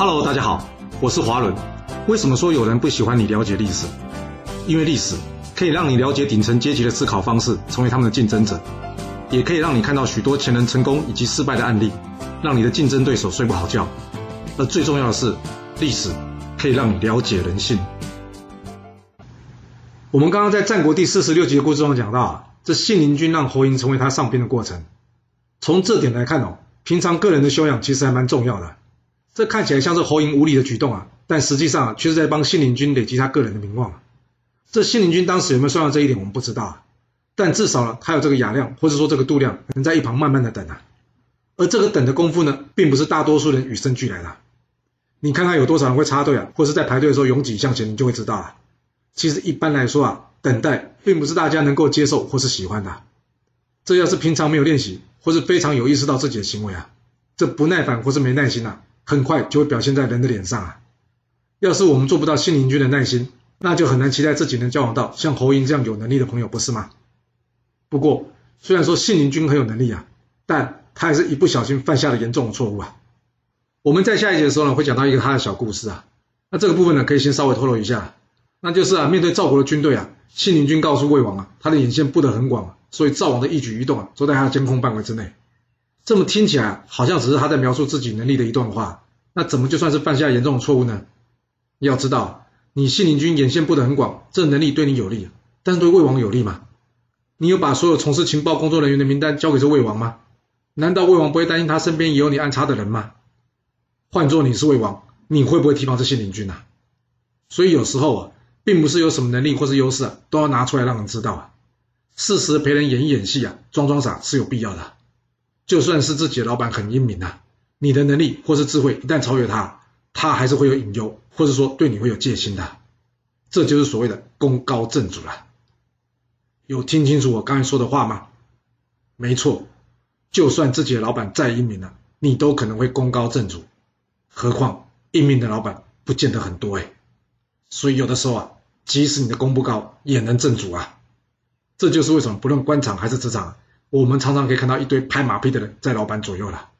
Hello，大家好，我是华伦。为什么说有人不喜欢你了解历史？因为历史可以让你了解顶层阶级的思考方式，成为他们的竞争者，也可以让你看到许多前人成功以及失败的案例，让你的竞争对手睡不好觉。而最重要的是，历史可以让你了解人性。我们刚刚在战国第四十六集的故事中讲到啊，这信陵君让侯嬴成为他上宾的过程。从这点来看哦，平常个人的修养其实还蛮重要的。这看起来像是侯嬴无理的举动啊，但实际上，却是在帮信陵君累积他个人的名望。这信陵君当时有没有算到这一点，我们不知道啊。但至少呢，他有这个雅量，或者说这个度量，能在一旁慢慢的等啊。而这个等的功夫呢，并不是大多数人与生俱来的。你看看有多少人会插队啊，或是在排队的时候拥挤向前，你就会知道了。其实一般来说啊，等待并不是大家能够接受或是喜欢的。这要是平常没有练习。或是非常有意识到自己的行为啊，这不耐烦或是没耐心啊，很快就会表现在人的脸上啊。要是我们做不到信陵君的耐心，那就很难期待自己能交往到像侯嬴这样有能力的朋友，不是吗？不过，虽然说信陵君很有能力啊，但他还是一不小心犯下了严重的错误啊。我们在下一节的时候呢，会讲到一个他的小故事啊。那这个部分呢，可以先稍微透露一下，那就是啊，面对赵国的军队啊，信陵君告诉魏王啊，他的眼线布得很广。所以赵王的一举一动啊，都在他的监控范围之内。这么听起来好像只是他在描述自己能力的一段话，那怎么就算是犯下严重的错误呢？要知道，你信陵君眼线布得很广，这能力对你有利，但是对魏王有利吗？你有把所有从事情报工作人员的名单交给这魏王吗？难道魏王不会担心他身边也有你暗插的人吗？换做你是魏王，你会不会提防这信陵君啊？所以有时候啊，并不是有什么能力或是优势啊，都要拿出来让人知道啊。适时陪人演一演戏啊，装装傻是有必要的。就算是自己的老板很英明啊，你的能力或是智慧一旦超越他，他还是会有隐忧，或者说对你会有戒心的。这就是所谓的功高震主了。有听清楚我刚才说的话吗？没错，就算自己的老板再英明了，你都可能会功高震主。何况英明的老板不见得很多哎。所以有的时候啊，即使你的功不高，也能震主啊。这就是为什么不论官场还是职场，我们常常可以看到一堆拍马屁的人在老板左右了。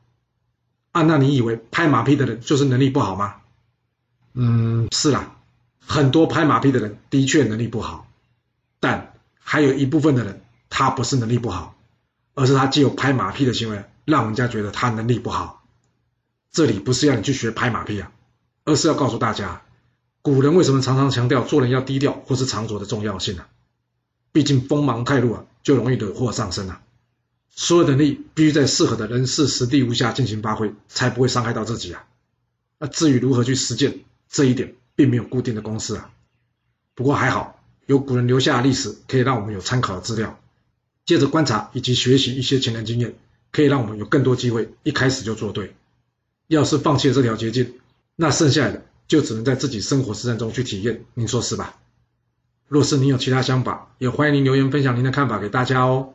啊，那你以为拍马屁的人就是能力不好吗？嗯，是啦，很多拍马屁的人的确能力不好，但还有一部分的人，他不是能力不好，而是他既有拍马屁的行为，让人家觉得他能力不好。这里不是要你去学拍马屁啊，而是要告诉大家，古人为什么常常强调做人要低调或是藏拙的重要性呢？毕竟锋芒太露啊，就容易惹祸上身啊。所有能力必须在适合的人事实地物下进行发挥，才不会伤害到自己啊。那至于如何去实践这一点，并没有固定的公式啊。不过还好，有古人留下的历史，可以让我们有参考的资料。接着观察以及学习一些前人经验，可以让我们有更多机会一开始就做对。要是放弃了这条捷径，那剩下的就只能在自己生活实战中去体验。您说是吧？若是您有其他想法，也欢迎您留言分享您的看法给大家哦。